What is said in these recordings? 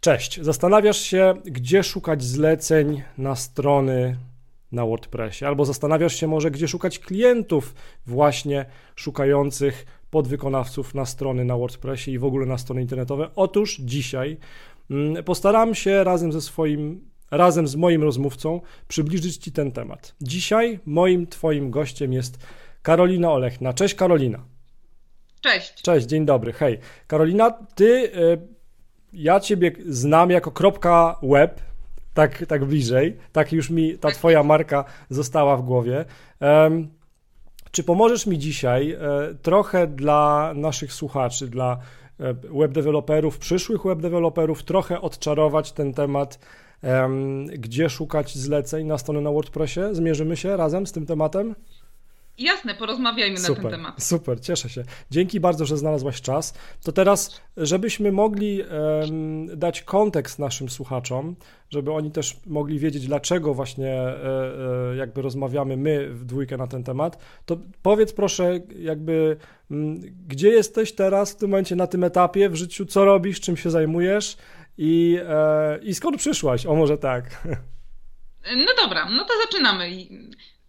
Cześć. Zastanawiasz się, gdzie szukać zleceń na strony na WordPressie, albo zastanawiasz się może, gdzie szukać klientów właśnie szukających podwykonawców na strony na WordPressie i w ogóle na strony internetowe. Otóż dzisiaj mm, postaram się razem ze swoim, razem z moim rozmówcą przybliżyć Ci ten temat. Dzisiaj moim Twoim gościem jest Karolina Olechna. Cześć Karolina. Cześć. Cześć, dzień dobry. Hej. Karolina, Ty... Ja ciebie znam jako kropka web, tak, tak bliżej, tak już mi ta twoja marka została w głowie. Um, czy pomożesz mi dzisiaj e, trochę dla naszych słuchaczy, dla e, web deweloperów, przyszłych web deweloperów, trochę odczarować ten temat, um, gdzie szukać zleceń na stronę na WordPressie? Zmierzymy się razem z tym tematem? Jasne, porozmawiajmy super, na ten temat. Super, cieszę się. Dzięki bardzo, że znalazłaś czas. To teraz, żebyśmy mogli um, dać kontekst naszym słuchaczom, żeby oni też mogli wiedzieć, dlaczego właśnie e, jakby rozmawiamy my w dwójkę na ten temat, to powiedz proszę, jakby m, gdzie jesteś teraz w tym momencie na tym etapie w życiu, co robisz, czym się zajmujesz i, e, i skąd przyszłaś? O, może tak. No dobra, no to zaczynamy.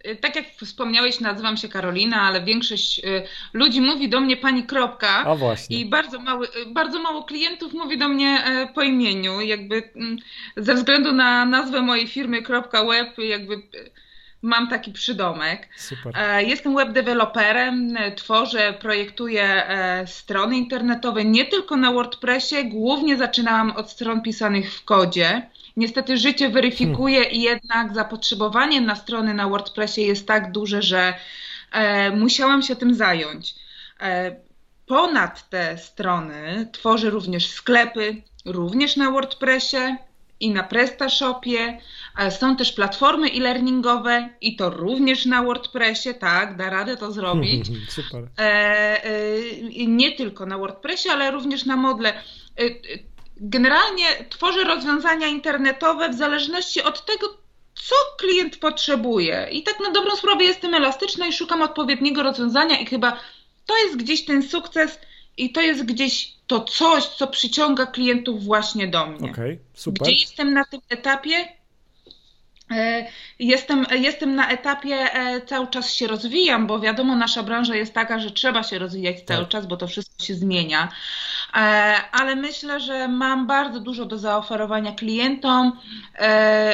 Y, tak jak wspomniałeś, nazywam się Karolina, ale większość y, ludzi mówi do mnie pani kropka. A właśnie. I bardzo, mały, y, bardzo mało klientów mówi do mnie po imieniu. Jakby mm, ze względu na nazwę mojej firmy kropka web, jakby mam taki przydomek. Super. E, jestem web deweloperem, tworzę, projektuję e, strony internetowe nie tylko na WordPressie, głównie zaczynałam od stron pisanych w kodzie. Niestety życie weryfikuje hmm. i jednak zapotrzebowanie na strony na WordPressie jest tak duże, że e, musiałam się tym zająć. E, ponad te strony tworzę również sklepy, również na WordPressie i na PrestaShopie. E, są też platformy e-learningowe i to również na WordPressie, tak, da radę to zrobić. Super. E, e, nie tylko na WordPressie, ale również na modle. E, generalnie tworzę rozwiązania internetowe w zależności od tego, co klient potrzebuje. I tak na dobrą sprawę jestem elastyczna i szukam odpowiedniego rozwiązania, i chyba to jest gdzieś ten sukces, i to jest gdzieś to coś, co przyciąga klientów właśnie do mnie. Okay, super. Gdzie jestem na tym etapie? E, jestem, jestem na etapie, e, cały czas się rozwijam, bo wiadomo, nasza branża jest taka, że trzeba się rozwijać cały tak. czas, bo to wszystko się zmienia. E, ale myślę, że mam bardzo dużo do zaoferowania klientom,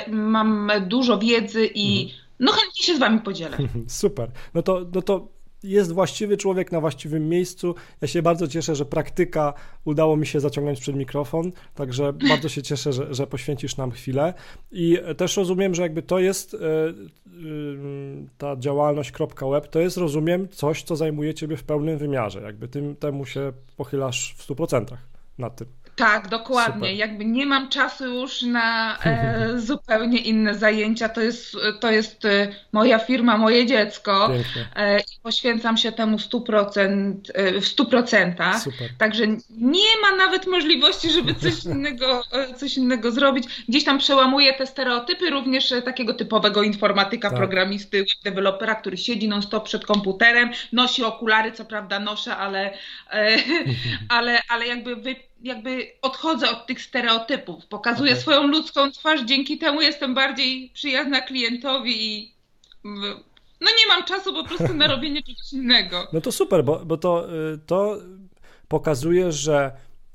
mam dużo wiedzy i mhm. no chętnie się z Wami podzielę. Super. No to, no to jest właściwy człowiek na właściwym miejscu. Ja się bardzo cieszę, że praktyka udało mi się zaciągnąć przed mikrofon, także bardzo się cieszę, że, że poświęcisz nam chwilę. I też rozumiem, że jakby to jest e, ta działalność .web, to jest, rozumiem, coś, co zajmuje ciebie w pełnym wymiarze. Jakby tym temu się pochylasz w 100% nad tym. Tak, dokładnie. Super. Jakby nie mam czasu już na e, zupełnie inne zajęcia. To jest, to jest e, moja firma, moje dziecko. E, I poświęcam się temu 100%, e, w 100%. Super. Także nie ma nawet możliwości, żeby coś innego, e, coś innego zrobić. Gdzieś tam przełamuję te stereotypy również e, takiego typowego informatyka, tak. programisty, dewelopera, który siedzi non-stop przed komputerem, nosi okulary, co prawda noszę, ale, ale, ale jakby wy jakby odchodzę od tych stereotypów, pokazuję okay. swoją ludzką twarz, dzięki temu jestem bardziej przyjazna klientowi i no nie mam czasu po prostu na robienie czegoś innego. No to super, bo, bo to, y, to pokazuje, że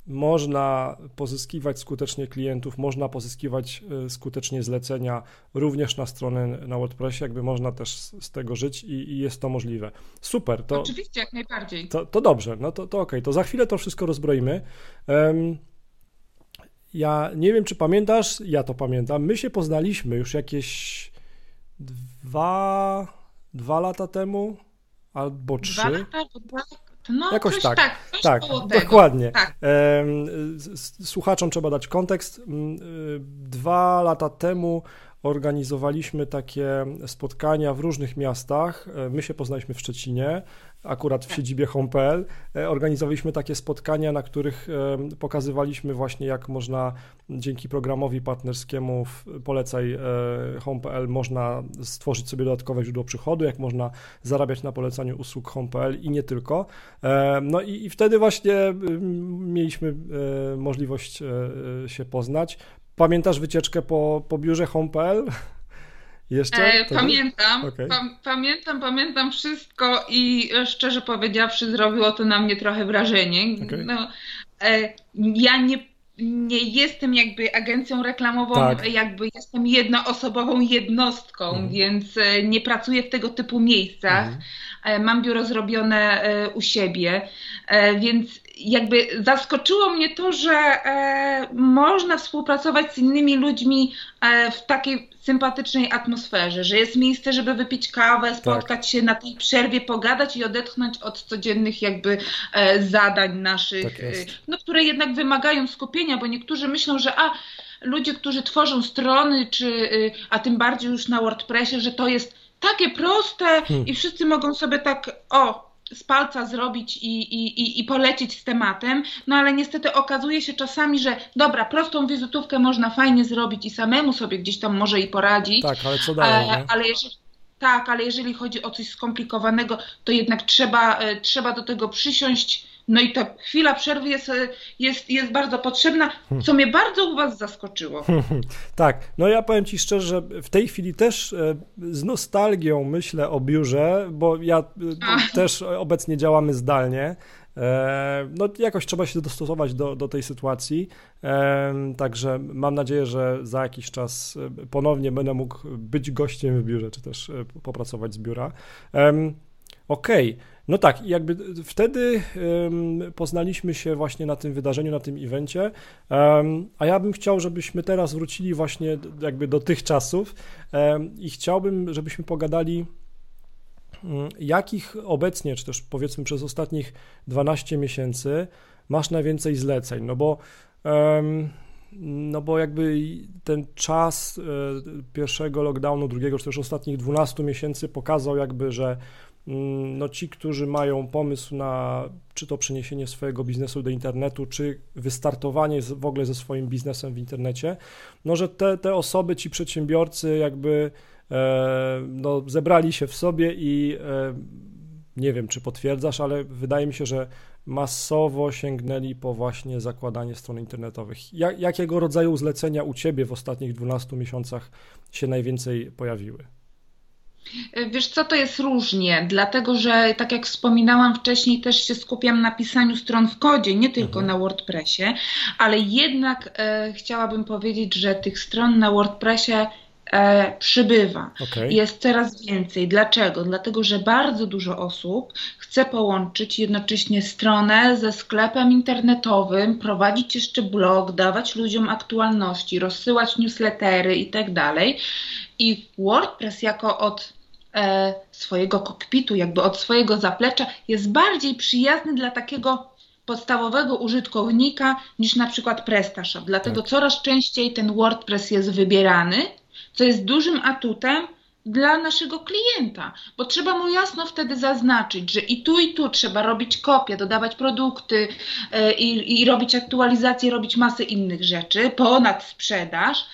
można pozyskiwać skutecznie klientów, można pozyskiwać y, skutecznie zlecenia również na stronę na WordPressie, jakby można też z tego żyć i, i jest to możliwe. Super. To, Oczywiście, jak najbardziej. To, to dobrze, no to, to okej, okay. to za chwilę to wszystko rozbroimy. Um, ja nie wiem, czy pamiętasz, ja to pamiętam, my się poznaliśmy już jakieś dwa, dwa lata temu albo trzy. Dwa lata, dwa, no, Jakoś tak. Tak, tak dokładnie. Tak. Słuchaczom trzeba dać kontekst. Mm, y, dwa lata temu organizowaliśmy takie spotkania w różnych miastach. E, my się poznaliśmy w Szczecinie akurat w tak. siedzibie home.pl e, organizowaliśmy takie spotkania, na których pokazywaliśmy właśnie, jak można dzięki programowi partnerskiemu Polecaj home.pl można stworzyć sobie dodatkowe źródło przychodu, jak można zarabiać na polecaniu usług home.pl i nie tylko. No i, i wtedy właśnie mieliśmy możliwość się poznać. Pamiętasz wycieczkę po, po biurze home.pl? Jeszcze? E, pamiętam, okay. pa, pamiętam, pamiętam wszystko i e, szczerze powiedziawszy zrobiło to na mnie trochę wrażenie. Okay. No, e, ja nie nie jestem jakby agencją reklamową, tak. jakby jestem jednoosobową jednostką, mhm. więc e, nie pracuję w tego typu miejscach. Mhm. Mam biuro zrobione u siebie, więc jakby zaskoczyło mnie to, że można współpracować z innymi ludźmi w takiej sympatycznej atmosferze, że jest miejsce, żeby wypić kawę, spotkać tak. się na tej przerwie, pogadać i odetchnąć od codziennych jakby e, zadań naszych, tak e, no, które jednak wymagają skupienia, bo niektórzy myślą, że a ludzie, którzy tworzą strony, czy, e, a tym bardziej już na WordPressie, że to jest takie proste hmm. i wszyscy mogą sobie tak, o, z palca zrobić i, i, i polecieć z tematem, no ale niestety okazuje się czasami, że dobra, prostą wizytówkę można fajnie zrobić i samemu sobie gdzieś tam może i poradzić. Tak, ale co dalej? E, ale jeżeli, tak, ale jeżeli chodzi o coś skomplikowanego, to jednak trzeba, e, trzeba do tego przysiąść no i ta chwila przerwy jest, jest, jest bardzo potrzebna, co mnie bardzo u Was zaskoczyło. Tak, no ja powiem Ci szczerze, że w tej chwili też e, z nostalgią myślę o biurze, bo ja e, też obecnie działamy zdalnie. E, no, jakoś trzeba się dostosować do, do tej sytuacji. Także mam nadzieję, że za jakiś czas ponownie będę mógł być gościem w biurze, czy też popracować z biura. Okej. Okay. No tak, jakby wtedy um, poznaliśmy się właśnie na tym wydarzeniu, na tym evencie, um, a ja bym chciał, żebyśmy teraz wrócili właśnie jakby do tych czasów um, i chciałbym, żebyśmy pogadali mm, jakich obecnie, czy też powiedzmy przez ostatnich 12 miesięcy masz najwięcej zleceń, no bo no bo jakby ten czas e, pierwszego lockdownu, drugiego, czy też ostatnich 12 miesięcy pokazał jakby, że no ci, którzy mają pomysł na czy to przeniesienie swojego biznesu do internetu, czy wystartowanie w ogóle ze swoim biznesem w internecie, no że te, te osoby, ci przedsiębiorcy jakby e, no, zebrali się w sobie i e, nie wiem, czy potwierdzasz, ale wydaje mi się, że masowo sięgnęli po właśnie zakładanie stron internetowych. Jak, jakiego rodzaju zlecenia u Ciebie w ostatnich 12 miesiącach się najwięcej pojawiły? Wiesz co, to jest różnie, dlatego że tak jak wspominałam wcześniej, też się skupiam na pisaniu stron w kodzie, nie tylko mhm. na WordPressie, ale jednak e, chciałabym powiedzieć, że tych stron na WordPressie e, przybywa. Okay. Jest coraz więcej. Dlaczego? Dlatego, że bardzo dużo osób chce połączyć jednocześnie stronę ze sklepem internetowym, prowadzić jeszcze blog, dawać ludziom aktualności, rozsyłać newslettery i tak dalej. I WordPress jako od e, swojego kokpitu, jakby od swojego zaplecza, jest bardziej przyjazny dla takiego podstawowego użytkownika niż na przykład PrestaShop. Dlatego tak. coraz częściej ten WordPress jest wybierany, co jest dużym atutem dla naszego klienta, bo trzeba mu jasno wtedy zaznaczyć, że i tu, i tu trzeba robić kopie, dodawać produkty e, i, i robić aktualizacje, robić masę innych rzeczy, ponad sprzedaż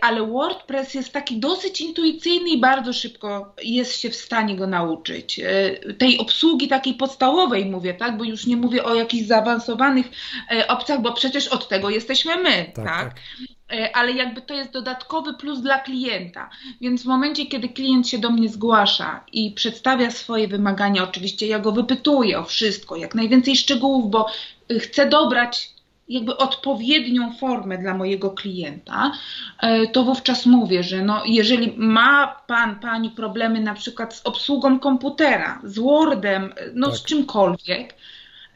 ale WordPress jest taki dosyć intuicyjny i bardzo szybko jest się w stanie go nauczyć. Y, tej obsługi takiej podstawowej mówię, tak, bo już nie mówię o jakichś zaawansowanych y, opcjach, bo przecież od tego jesteśmy my, tak? tak? tak. Ale jakby to jest dodatkowy plus dla klienta. Więc w momencie, kiedy klient się do mnie zgłasza i przedstawia swoje wymagania, oczywiście ja go wypytuję o wszystko, jak najwięcej szczegółów, bo chcę dobrać jakby odpowiednią formę dla mojego klienta, e, to wówczas mówię, że no, jeżeli ma pan, pani problemy na przykład z obsługą komputera, z Wordem, no tak. z czymkolwiek,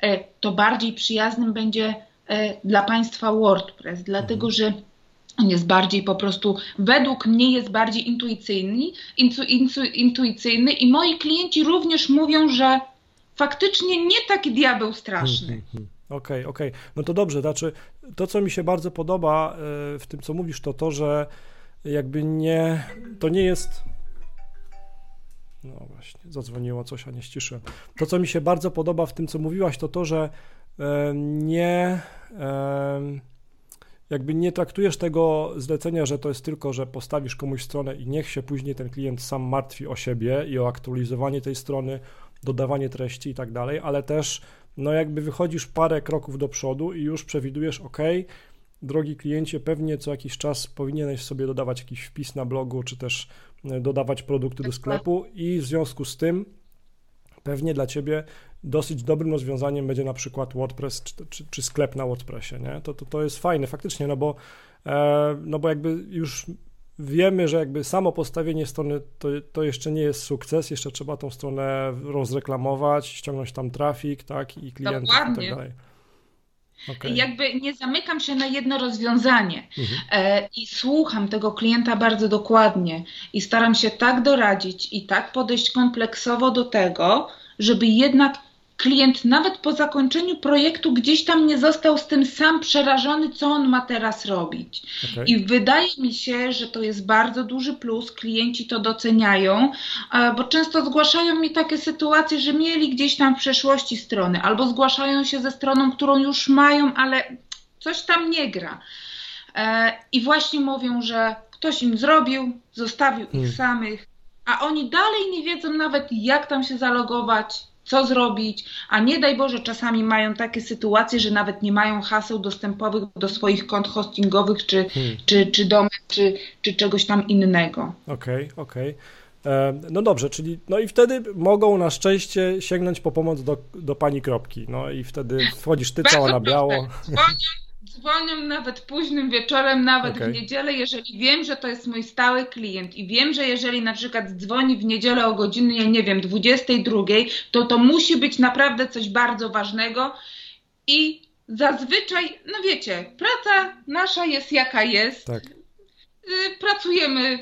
e, to bardziej przyjaznym będzie e, dla państwa WordPress, dlatego mhm. że on jest bardziej po prostu, według mnie jest bardziej intuicyjny, intu, intu, intuicyjny i moi klienci również mówią, że faktycznie nie taki diabeł straszny. Mhm, mhm. Okej, okay, okej. Okay. No to dobrze, znaczy to, co mi się bardzo podoba e, w tym, co mówisz, to to, że jakby nie, to nie jest No właśnie, zadzwoniło coś, a nie ściszyłem. To, co mi się bardzo podoba w tym, co mówiłaś, to to, że e, nie e, jakby nie traktujesz tego zlecenia, że to jest tylko, że postawisz komuś stronę i niech się później ten klient sam martwi o siebie i o aktualizowanie tej strony, dodawanie treści i tak dalej, ale też no jakby wychodzisz parę kroków do przodu i już przewidujesz, ok, drogi kliencie, pewnie co jakiś czas powinieneś sobie dodawać jakiś wpis na blogu, czy też e, dodawać produkty do sklepu i w związku z tym pewnie dla Ciebie dosyć dobrym rozwiązaniem będzie na przykład WordPress czy, czy, czy sklep na WordPressie, nie? To, to, to jest fajne faktycznie, no bo, e, no bo jakby już wiemy, że jakby samo postawienie strony to, to jeszcze nie jest sukces, jeszcze trzeba tą stronę rozreklamować, ściągnąć tam trafik, tak, i klientów Dokładnie. i tak dalej. Okay. Jakby nie zamykam się na jedno rozwiązanie mhm. e, i słucham tego klienta bardzo dokładnie i staram się tak doradzić i tak podejść kompleksowo do tego, żeby jednak klient nawet po zakończeniu projektu gdzieś tam nie został z tym sam przerażony, co on ma teraz robić. Okay. I wydaje mi się, że to jest bardzo duży plus, klienci to doceniają, bo często zgłaszają mi takie sytuacje, że mieli gdzieś tam w przeszłości strony, albo zgłaszają się ze stroną, którą już mają, ale coś tam nie gra. E, I właśnie mówią, że ktoś im zrobił, zostawił hmm. ich samych, a oni dalej nie wiedzą nawet, jak tam się zalogować, co zrobić, a nie daj Boże, czasami mają takie sytuacje, że nawet nie mają haseł dostępowych do swoich kont hostingowych, czy, hmm. czy, czy domen, czy, czy czegoś tam innego. Okej, okay, okej. Okay. E, no dobrze, czyli no i wtedy mogą na szczęście sięgnąć po pomoc do, do pani kropki. No i wtedy wchodzisz ty cała na biało. Dzwonią, dzwonią nawet późnym wieczorem, nawet okay. w niedzielę, jeżeli wiem, że to jest mój stały klient i wiem, że jeżeli na przykład dzwoni w niedzielę o godzinie, ja nie wiem, 22, to to musi być naprawdę coś bardzo ważnego i zazwyczaj, no wiecie, praca nasza jest jaka jest. Tak. Y, pracujemy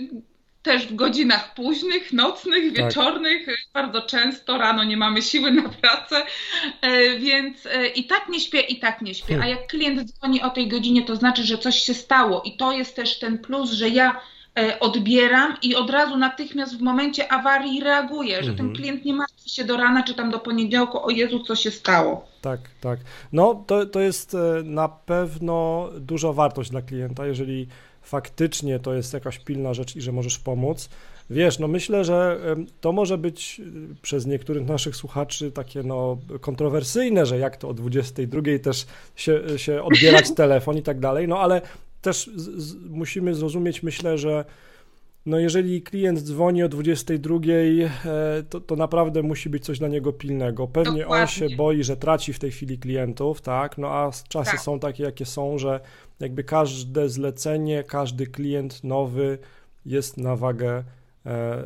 też w godzinach późnych, nocnych, tak. wieczornych. Tak. Bardzo często rano nie mamy siły na pracę, e, więc e, i tak nie śpię, i tak nie śpię. A jak klient dzwoni o tej godzinie, to znaczy, że coś się stało. I to jest też ten plus, że ja e, odbieram i od razu natychmiast w momencie awarii reaguję, że mhm. ten klient nie martwi się do rana czy tam do poniedziałku, o Jezu, co się stało. Tak, tak. No to, to jest na pewno duża wartość dla klienta, jeżeli faktycznie to jest jakaś pilna rzecz i że możesz pomóc. Wiesz, no myślę, że to może być y, przez niektórych naszych słuchaczy takie no kontrowersyjne, że jak to o 22 też się, się odbierać telefon i tak dalej, no ale też z, z, musimy zrozumieć, myślę, że no jeżeli klient dzwoni o 22, e, to, to naprawdę musi być coś dla niego pilnego. Pewnie Dokładnie. on się boi, że traci w tej chwili klientów, tak? No a czasy tak. są takie, jakie są, że jakby każde zlecenie, każdy klient nowy jest na wagę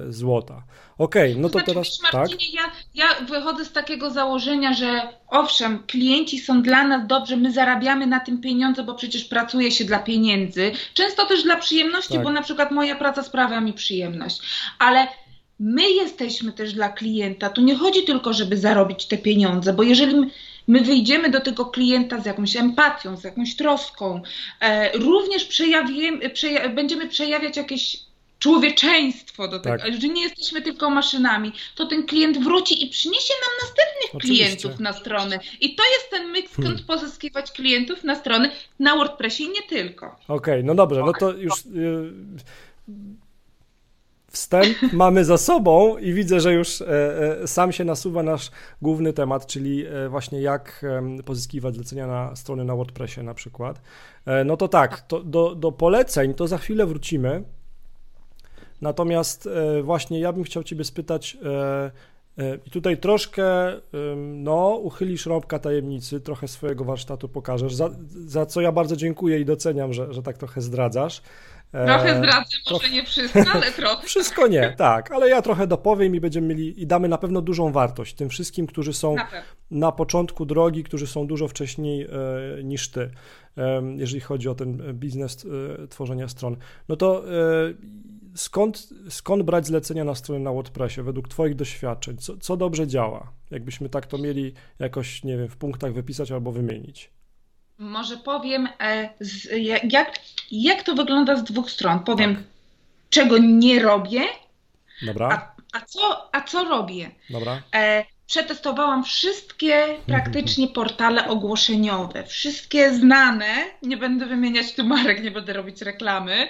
złota. Okej, okay, no to, znaczy, teraz wiesz, Marcinie, tak. Ja, ja wychodzę z takiego założenia, że owszem, klienci są dla nas dobrze, my zarabiamy na tym pieniądze, bo przecież pracuje się dla pieniędzy. Często też dla przyjemności, tak. bo na przykład moja praca sprawia mi przyjemność, ale my jesteśmy też dla klienta. Tu nie chodzi tylko, żeby zarobić te pieniądze, bo jeżeli my, my wyjdziemy do tego klienta z jakąś empatią, z jakąś troską, e, również przejawimy, przeja będziemy przejawiać jakieś człowieczeństwo do tego, tak. że nie jesteśmy tylko maszynami, to ten klient wróci i przyniesie nam następnych Oczywiście. klientów na stronę. I to jest ten myk, skąd hmm. pozyskiwać klientów na strony na WordPressie i nie tylko. Okej, okay, no dobrze, no to już... Yy wstęp mamy za sobą i widzę, że już e, e, sam się nasuwa nasz główny temat, czyli e, właśnie jak pozyskiwać zlecenia na strony na WordPressie na przykład. No to tak, to do, do poleceń to za chwilę wrócimy. Natomiast właśnie ja bym chciał Ciebie spytać, i tutaj troszkę, no, uchylisz rąbka tajemnicy, trochę swojego warsztatu pokażesz, za, za co ja bardzo dziękuję i doceniam, że, że tak trochę zdradzasz. Trochę e, zdradzę, może nie wszystko, ale trochę. Wszystko nie, tak, ale ja trochę dopowiem i będziemy mieli i damy na pewno dużą wartość tym wszystkim, którzy są na, na początku drogi, którzy są dużo wcześniej e, niż ty, e, jeżeli chodzi o ten biznes e, tworzenia stron. No to e, skąd, skąd brać zlecenia na strony na WordPressie według twoich doświadczeń? Co, co dobrze działa? Jakbyśmy tak to mieli jakoś, nie wiem, w punktach wypisać albo wymienić. Może powiem, e, jak, jak to wygląda z dwóch stron. Powiem, tak. czego nie robię, Dobra. A, A co, a co robię? Dobra. Przetestowałam wszystkie praktycznie portale ogłoszeniowe, wszystkie znane, nie będę wymieniać tu marek, nie będę robić reklamy,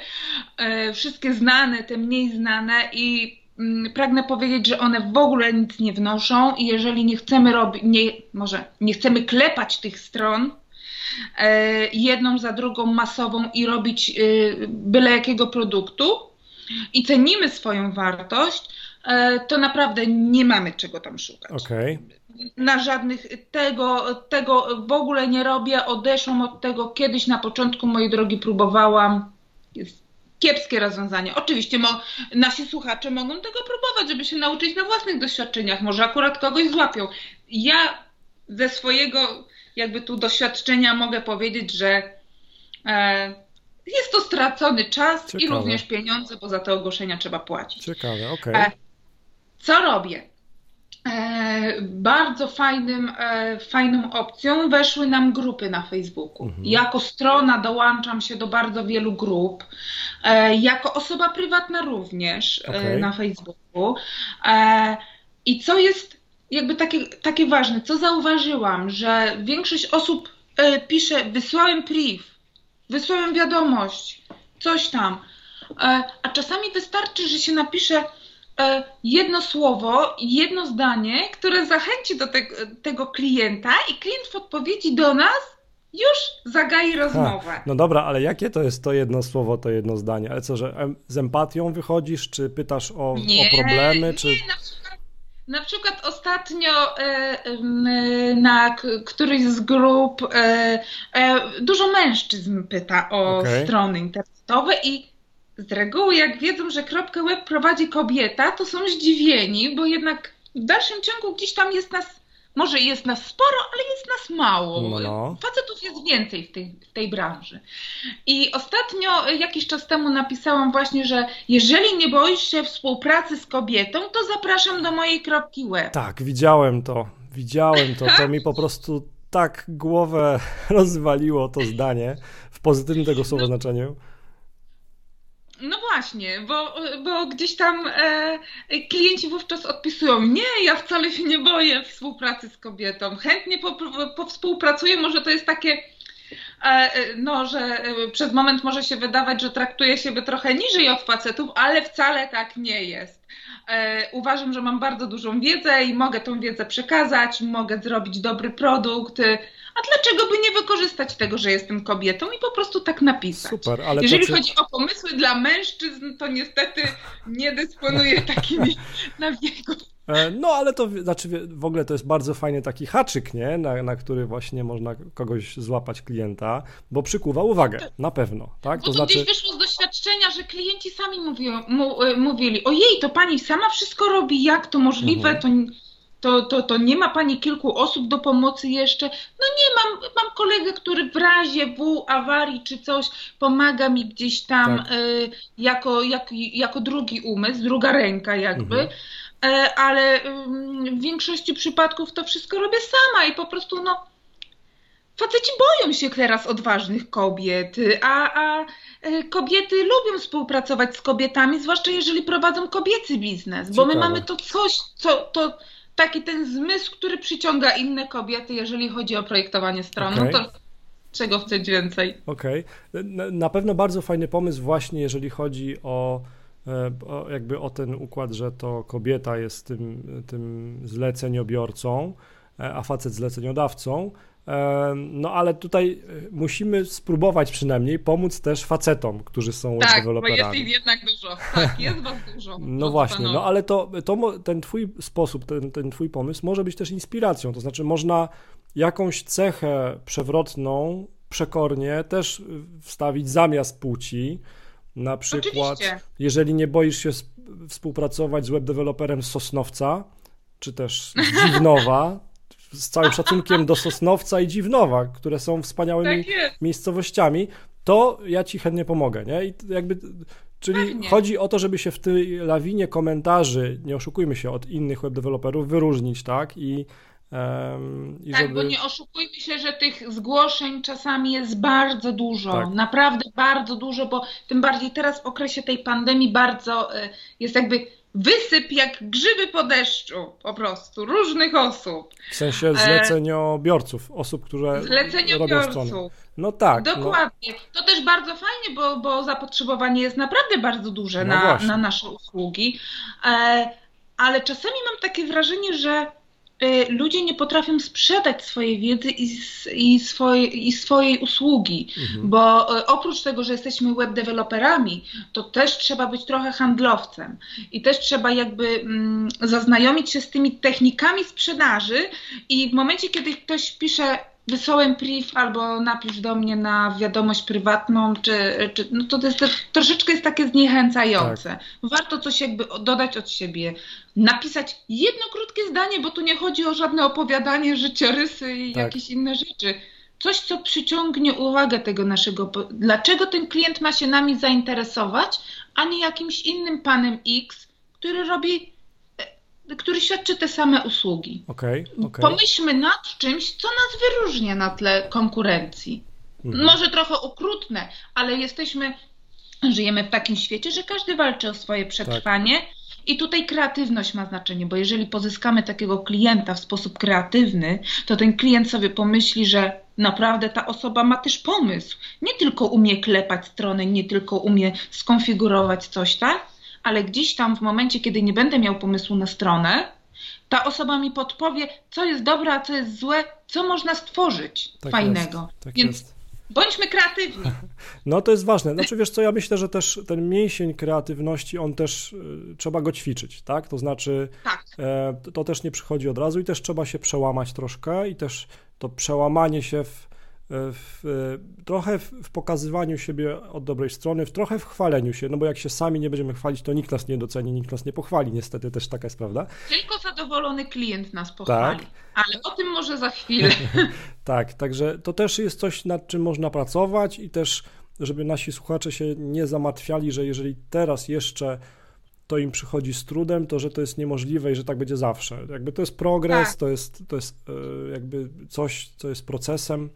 e, wszystkie znane, te mniej znane i mm, pragnę powiedzieć, że one w ogóle nic nie wnoszą i jeżeli nie chcemy robić, nie, może nie chcemy klepać tych stron, e, jedną za drugą masową i robić e, byle jakiego produktu i cenimy swoją wartość, to naprawdę nie mamy czego tam szukać. Okay. Na żadnych tego, tego w ogóle nie robię. Odeszłam od tego kiedyś na początku mojej drogi próbowałam. Jest kiepskie rozwiązanie. Oczywiście mo, nasi słuchacze mogą tego próbować, żeby się nauczyć na własnych doświadczeniach. Może akurat kogoś złapią. Ja ze swojego jakby tu doświadczenia mogę powiedzieć, że e, jest to stracony czas Ciekawe. i również pieniądze, bo za te ogłoszenia trzeba płacić. Ciekawe, okej. Okay. Co robię? E, bardzo fajnym, e, fajną opcją weszły nam grupy na Facebooku. Mhm. Jako strona dołączam się do bardzo wielu grup. E, jako osoba prywatna również okay. na Facebooku. I co jest jakby takie, takie ważne, co zauważyłam, że większość osób pisze, wysłałem priv, wysłałem wiadomość, coś tam. A czasami wystarczy, że się napisze jedno słowo, jedno zdanie, które zachęci do te, tego klienta i klient w odpowiedzi do nas już zagai rozmowę. No dobra, ale jakie to jest to jedno słowo, to jedno zdanie? Ale co, że z empatią wychodzisz, czy pytasz o, nie, o problemy, czy... Nie, na przykład, na przykład ostatnio e, na któryś z grup e, dużo mężczyzn pyta o okay. strony internetowe i z reguły, jak wiedzą, że kropkę web prowadzi kobieta, to są zdziwieni, bo jednak w dalszym ciągu gdzieś tam jest nas, może jest nas sporo, ale jest nas mało. No, no. Facetów jest więcej w tej, w tej branży. I ostatnio, jakiś czas temu napisałam właśnie, że jeżeli nie boisz się współpracy z kobietą, to zapraszam do mojej kropki web. Tak, widziałem to. Widziałem to. To mi po prostu tak głowę rozwaliło to zdanie w pozytywnym tego słowa no. znaczeniu. No właśnie, bo, bo gdzieś tam e, klienci wówczas odpisują, nie, ja wcale się nie boję współpracy z kobietą, chętnie powspółpracuję, może to jest takie, e, no, że e, przez moment może się wydawać, że traktuje siebie trochę niżej od facetów, ale wcale tak nie jest. E, uważam, że mam bardzo dużą wiedzę i mogę tą wiedzę przekazać, mogę zrobić dobry produkt, a dlaczego by nie wykorzystać tego, że jestem kobietą i po prostu tak napisać? Super, ale Jeżeli chodzi o pomysły dla mężczyzn, to niestety nie dysponuję takimi na wieku. E, no, ale to znaczy w ogóle to jest bardzo fajny taki haczyk, nie? Na, na który właśnie można kogoś złapać klienta, bo przykuwa uwagę, na pewno, tak? Bo to, to znaczy... gdzieś wyszło z doświadczenia, że klienci sami mówią, mu, e, mówili, ojej, to pani sama wszystko robi, jak to możliwe, mhm. to to, to, to nie ma pani kilku osób do pomocy jeszcze? No nie, mam, mam kolegę, który w razie w awarii czy coś pomaga mi gdzieś tam tak. y, jako, jak, jako drugi umysł, druga ręka jakby. Mhm. Y, ale y, w większości przypadków to wszystko robię sama i po prostu no faceci boją się teraz odważnych kobiet, a, a e, kobiety lubią współpracować z kobietami, zwłaszcza jeżeli prowadzą kobiecy biznes, bo Ciekawe. my mamy to coś, co to taki ten zmysł, który przyciąga inne kobiety, jeżeli chodzi o projektowanie stron. Okay. No to czego chcieć więcej? Okej. Okay. Na pewno bardzo fajny pomysł właśnie, jeżeli chodzi o, e, o, jakby o ten układ, że to kobieta jest tym, tym zleceniobiorcą, e, a facet zleceniodawcą. No ale tutaj e, musimy spróbować przynajmniej pomóc też facetom, którzy są tak, deweloperami. Tak, bo jest ich jednak dużo. Tak, jest was dużo. No właśnie, no ale to, to ten twój sposób, ten, ten twój pomysł może być też inspiracją, to znaczy można jakąś cechę przewrotną, przekornie też wstawić zamiast płci, na przykład, Oczywiście. jeżeli nie boisz się współpracować z webdeveloperem z Sosnowca, czy też z Dziwnowa, z całym szacunkiem do Sosnowca i Dziwnowa, które są wspaniałymi tak miejscowościami, to ja ci chętnie pomogę, nie? I jakby, czyli Pewnie. chodzi o to, żeby się w tej lawinie komentarzy, nie oszukujmy się, od innych webdeveloperów wyróżnić, tak? I Um, tak, żeby... bo nie oszukujmy się, że tych zgłoszeń czasami jest bardzo dużo, tak. naprawdę bardzo dużo, bo tym bardziej teraz w okresie tej pandemii bardzo y, jest jakby wysyp jak grzyby po deszczu, po prostu, różnych osób. W sensie e, zleceniobiorców, osób, które robią strony. No tak. No. Dokładnie. No. To też bardzo fajnie, bo, bo zapotrzebowanie jest naprawdę bardzo duże no na, na nasze usługi. E, ale czasami mam takie wrażenie, że ludzie nie potrafią sprzedać swojej wiedzy i, i, swoje, i swojej usługi, mhm. bo y, oprócz tego, że jesteśmy web deweloperami, to też trzeba być trochę handlowcem i też trzeba jakby mm, zaznajomić się z tymi technikami sprzedaży i w momencie, kiedy ktoś pisze wysłałem priv albo napisz do mnie na wiadomość prywatną, czy, czy no to, jest, to troszeczkę jest takie zniechęcające. Tak. Warto coś jakby dodać od siebie, napisać jedno krótkie zdanie, bo tu nie chodzi o żadne opowiadanie, życiorysy i tak. jakieś inne rzeczy. Coś, co przyciągnie uwagę tego naszego. Dlaczego ten klient ma się nami zainteresować, a nie jakimś innym panem X, który robi który świadczy te same usługi. Okay, okay. Pomyślmy nad czymś, co nas wyróżnia na tle konkurencji. Mhm. Może trochę okrutne, ale jesteśmy, żyjemy w takim świecie, że każdy walczy o swoje przetrwanie. Tak. I tutaj kreatywność ma znaczenie, bo jeżeli pozyskamy takiego klienta w sposób kreatywny, to ten klient sobie pomyśli, że naprawdę ta osoba ma też pomysł. Nie tylko umie klepać stronę, nie tylko umie skonfigurować coś, tak? Ale gdzieś tam w momencie, kiedy nie będę miał pomysłu na stronę, ta osoba mi podpowie, co jest dobre, a co jest złe, co można stworzyć tak fajnego. Jest, tak Więc jest. bądźmy kreatywni. No to jest ważne. Znaczy wiesz co, ja myślę, że też ten mięsień kreatywności, on też y, trzeba go ćwiczyć, tak? To znaczy tak. E, to też nie przychodzi od razu i też trzeba się przełamać troszkę i też to przełamanie się w w, trochę w, w, pokazywaniu siebie od dobrej strony, w trochę w chwaleniu się, no bo jak się sami nie będziemy chwalić, to nikt nas nie doceni, nikt nas nie pochwali, niestety też taka jest prawda. Tylko zadowolony klient nas pochwali, tak. ale o tym może za chwilę. tak, także to też jest coś, nad czym można pracować i też, żeby nasi słuchacze się nie zamartwiali, że jeżeli teraz jeszcze to im przychodzi z trudem, to że to jest niemożliwe i że tak będzie zawsze. Jakby to jest progres, tak. to jest, to jest e, jakby coś, co jest procesem,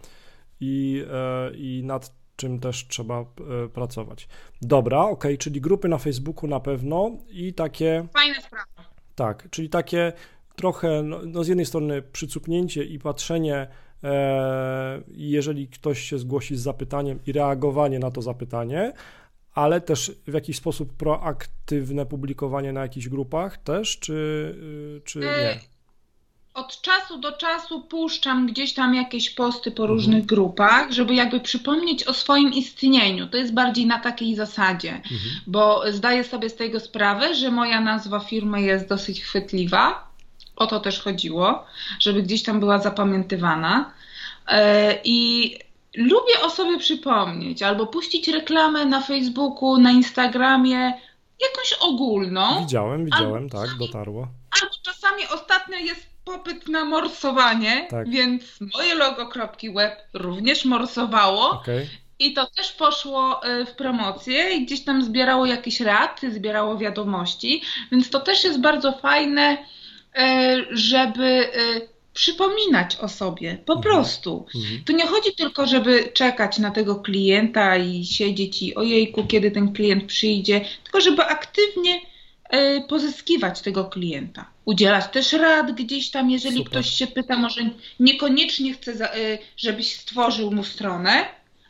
i, e, i nad czym też trzeba e, pracować. Dobra, ok, czyli grupy na Facebooku na pewno i takie. Fajna sprawa. Tak, czyli takie trochę, no, no z jednej strony przycupnięcie i patrzenie, e, jeżeli ktoś się zgłosi z zapytaniem i reagowanie na to zapytanie, ale też w jakiś sposób proaktywne publikowanie na jakichś grupach też, czy, y, czy nie? Od czasu do czasu puszczam gdzieś tam jakieś posty po różnych mhm. grupach, żeby jakby przypomnieć o swoim istnieniu. To jest bardziej na takiej zasadzie, mhm. bo zdaję sobie z tego sprawę, że moja nazwa firmy jest dosyć chwytliwa. O to też chodziło, żeby gdzieś tam była zapamiętywana. E, I lubię o sobie przypomnieć albo puścić reklamę na Facebooku, na Instagramie, jakąś ogólną. Widziałem, widziałem, tak, dotarło. Albo czasami ostatnio jest popyt na morsowanie, tak. więc moje logo web również morsowało. Okay. I to też poszło y, w promocję i gdzieś tam zbierało jakieś reakcje, zbierało wiadomości, więc to też jest bardzo fajne, y, żeby y, przypominać o sobie, po mhm. prostu. Mhm. Tu nie chodzi tylko, żeby czekać na tego klienta i siedzieć i ojejku, kiedy ten klient przyjdzie, tylko żeby aktywnie E, pozyskiwać tego klienta. Udzielać też rad gdzieś tam, jeżeli Super. ktoś się pyta, może niekoniecznie chce, e, żebyś stworzył mu stronę,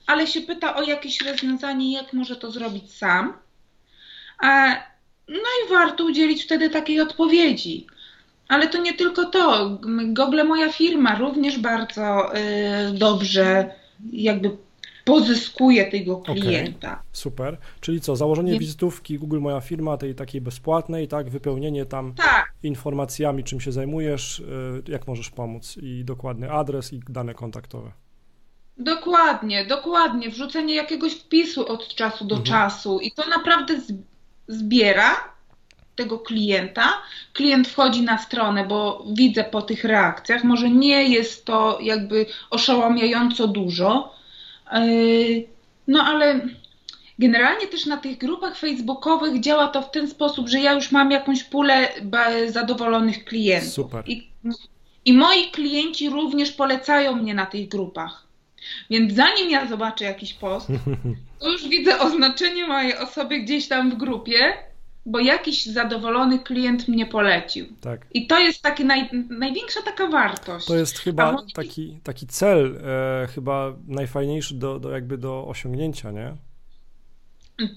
ale się pyta o jakieś rozwiązanie, jak może to zrobić sam. No i warto udzielić wtedy takiej odpowiedzi. Ale to nie tylko to. Google Moja Firma również bardzo e, dobrze jakby pozyskuje tego klienta. Okay, super. Czyli co, założenie Nie... wizytówki Google Moja Firma, tej takiej bezpłatnej, tak, wypełnienie tam tak. informacjami, czym się zajmujesz, y, jak możesz pomóc i dokładny adres i dane kontaktowe. Dokładnie, dokładnie. Wrzucenie jakiegoś wpisu od czasu do mhm. czasu i to naprawdę zbiera tego klienta. Klient wchodzi na stronę, bo widzę po tych reakcjach, może nie jest to jakby oszałamiająco dużo, no ale generalnie też na tych grupach facebookowych działa to w ten sposób, że ja już mam jakąś pulę zadowolonych klientów. Super. I, I moi klienci również polecają mnie na tych grupach. Więc zanim ja zobaczę jakiś post, to już widzę oznaczenie mojej osoby gdzieś tam w grupie, bo jakiś zadowolony klient mnie polecił. Tak. I to jest taki naj, największa taka wartość. To jest chyba taki, taki cel, e, chyba najfajniejszy do, do jakby do osiągnięcia, nie?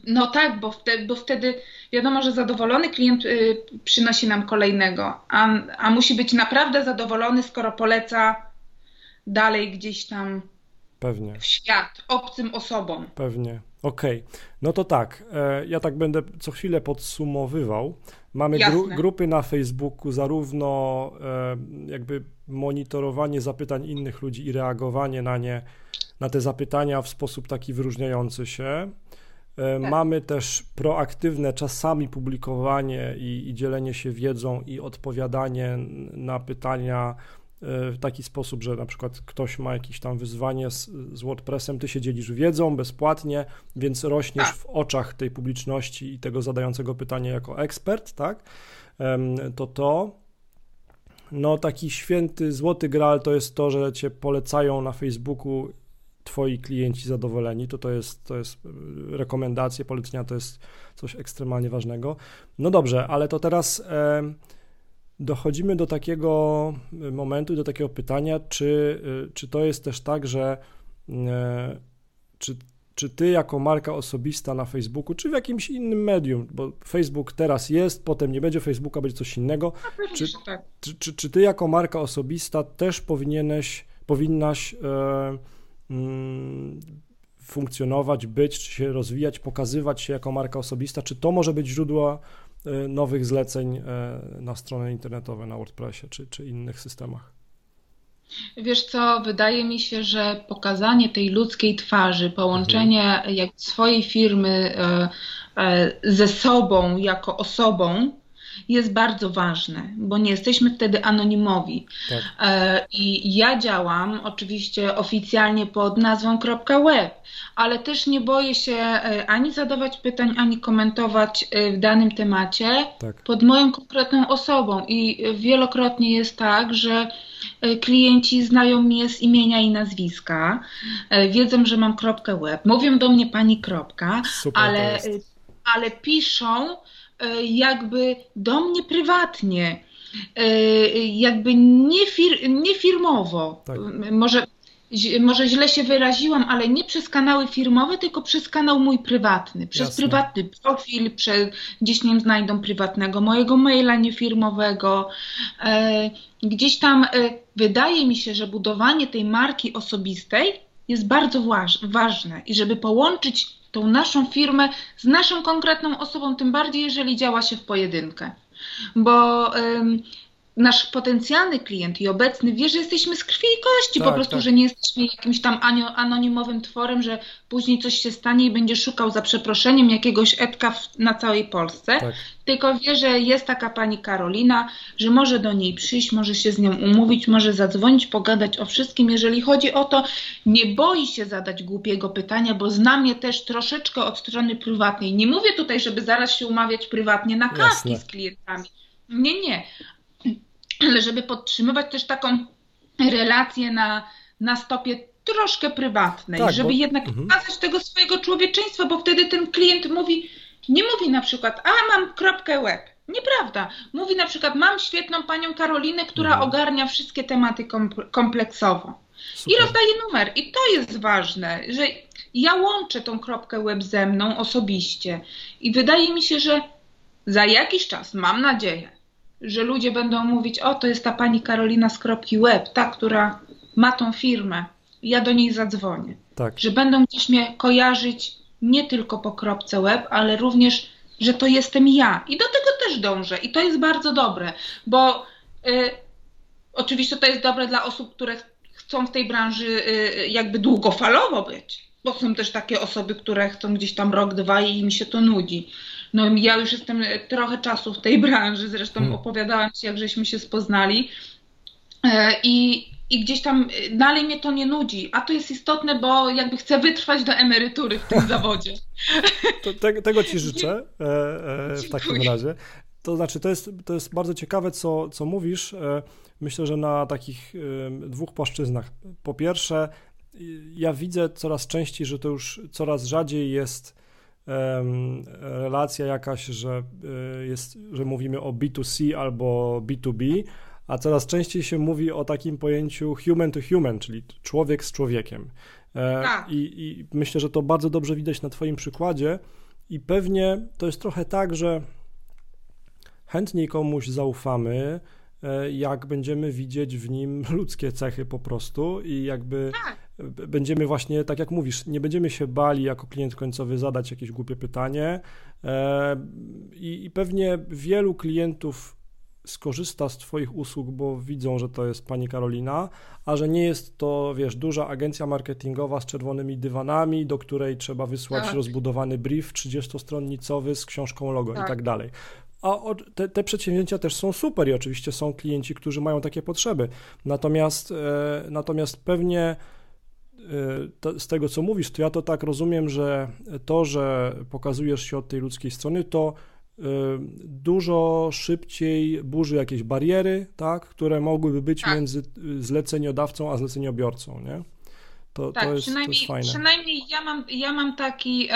No tak, bo wtedy, bo wtedy wiadomo, że zadowolony klient y, przynosi nam kolejnego, a, a musi być naprawdę zadowolony, skoro poleca dalej gdzieś tam Pewnie. w świat, obcym osobom. Pewnie. Okej, okay. no to tak, e, ja tak będę co chwilę podsumowywał. Mamy gru grupy na Facebooku, zarówno e, jakby monitorowanie zapytań innych ludzi i reagowanie na nie, na te zapytania w sposób taki wyróżniający się. E, tak. Mamy też proaktywne czasami publikowanie i, i, dzielenie się wiedzą i odpowiadanie na pytania w taki sposób, że na przykład ktoś ma jakieś tam wyzwanie z, z WordPressem, ty się dzielisz wiedzą bezpłatnie, więc rośniesz w oczach tej publiczności i tego zadającego pytanie jako ekspert, tak? To to. No taki święty, złoty graal to jest to, że cię polecają na Facebooku twoi klienci zadowoleni, to to jest, to jest y, rekomendacja, polecenia to jest coś ekstremalnie ważnego. No dobrze, ale to teraz e, dochodzimy do takiego y, momentu, do takiego pytania, czy, y, czy to jest też tak, że e, czy, czy ty jako marka osobista na Facebooku, czy w jakimś innym medium, bo Facebook teraz jest, potem nie będzie Facebooka, będzie coś innego. Czy, tak. czy, czy, czy ty jako marka osobista też powinieneś, powinnaś e, Mm, funkcjonować, być, czy się rozwijać, pokazywać się jako marka osobista, czy to może być źródło e, nowych zleceń e, na strony internetowe, na WordPressie czy, czy innych systemach? Wiesz co, wydaje mi się, że pokazanie tej ludzkiej twarzy, połączenie mhm. jak swojej firmy e, ze sobą jako osobą, jest bardzo ważne, bo nie jesteśmy wtedy anonimowi. Tak. E, I ja działam oczywiście oficjalnie pod nazwą .web, ale też nie boję się e, ani zadawać pytań, ani komentować e, w danym temacie tak. pod moją konkretną osobą. I wielokrotnie jest tak, że klienci znają mnie z imienia i nazwiska, wiedzą, że mam .web, mówią do mnie pani kropka, Super ale, ale piszą jakby do mnie prywatnie, e, jakby nie, fir, nie firmowo. Tak. Może, może źle się wyraziłam, ale nie przez kanały firmowe, tylko przez kanał mój prywatny, przez Jasne. prywatny profil, przez, gdzieś nie znajdą prywatnego mojego maila niefirmowego. E, gdzieś tam wydaje mi się, że budowanie tej marki osobistej jest bardzo ważne i żeby połączyć tą naszą firmę z naszą konkretną osobą, tym bardziej jeżeli działa się w pojedynkę. Bo nasz potencjalny klient i obecny wie, że jesteśmy z krwi i kości, tak, po prostu, tak. że nie jesteśmy jakimś tam anonimowym tworem, że później coś się stanie i będzie szukał za przeproszeniem jakiegoś etka w, na całej Polsce, tak. tylko wie, że jest taka pani Karolina, że może do niej przyjść, może się z nią umówić, może zadzwonić, pogadać o wszystkim. Jeżeli chodzi o to, nie boi się zadać głupiego pytania, bo znam je też troszeczkę od strony prywatnej. Nie mówię tutaj, żeby zaraz się umawiać prywatnie na kawki z klientami. Nie, nie, ale żeby podtrzymywać też taką relację na, na stopie troszkę prywatnej, tak, żeby bo... jednak mhm. pokazać tego swojego człowieczeństwa, bo wtedy ten klient mówi, nie mówi na przykład, a mam kropkę web. Nieprawda. Mówi na przykład, mam świetną panią Karolinę, która mhm. ogarnia wszystkie tematy kompleksowo. Super. I rozdaje numer. I to jest ważne, że ja łączę tą kropkę web ze mną osobiście. I wydaje mi się, że za jakiś czas, mam nadzieję, że ludzie będą mówić, o to jest ta pani Karolina z kropki web, ta, która ma tą firmę, ja do niej zadzwonię. Tak. Że będą gdzieś mnie kojarzyć nie tylko po kropce web, ale również, że to jestem ja. I do tego też dążę. I to jest bardzo dobre, bo y, oczywiście to jest dobre dla osób, które chcą w tej branży y, jakby długofalowo być, bo są też takie osoby, które chcą gdzieś tam rok, dwa i im się to nudzi. No ja już jestem trochę czasu w tej branży, zresztą hmm. opowiadałam Ci, jak żeśmy się spoznali. E, I, i gdzieś tam e, dalej mnie to nie nudzi, a to jest istotne, bo jakby chcę wytrwać do emerytury w tym zawodzie. Te, tego Ci życzę e, e, w takim razie. To znaczy, to jest, to jest bardzo ciekawe, co, co mówisz. E, myślę, że na takich dwóch płaszczyznach. Po pierwsze, ja widzę coraz częściej, że to już coraz rzadziej jest relacja jakaś, że, e, jest, że mówimy o B2C albo B2B, a coraz częściej się mówi o takim pojęciu human to human, czyli człowiek z człowiekiem. E, tak. I, I myślę, że to bardzo dobrze widać na Twoim przykładzie. I pewnie to jest trochę tak, że chętniej komuś zaufamy, e, jak będziemy widzieć w nim ludzkie cechy po prostu i jakby tak. Będziemy właśnie, tak jak mówisz, nie będziemy się bali jako klient końcowy zadać jakieś głupie pytanie e, i, i pewnie wielu klientów skorzysta z Twoich usług, bo widzą, że to jest pani Karolina, a że nie jest to, wiesz, duża agencja marketingowa z czerwonymi dywanami, do której trzeba wysłać tak. rozbudowany brief 30-stronnicowy z książką logo tak. i tak dalej. A te, te, przedsięwzięcia też są super i oczywiście są klienci, którzy mają takie potrzeby. Natomiast, e, natomiast pewnie e, to, z tego, co mówisz, to ja to tak rozumiem, że to, że pokazujesz się od tej ludzkiej strony, to y, dużo szybciej burzy jakieś bariery, tak, które mogłyby być tak. między zleceniodawcą a zleceniobiorcą, nie? To, tak, to, jest, przynajmniej, to jest fajne. Przynajmniej ja mam, ja mam taki...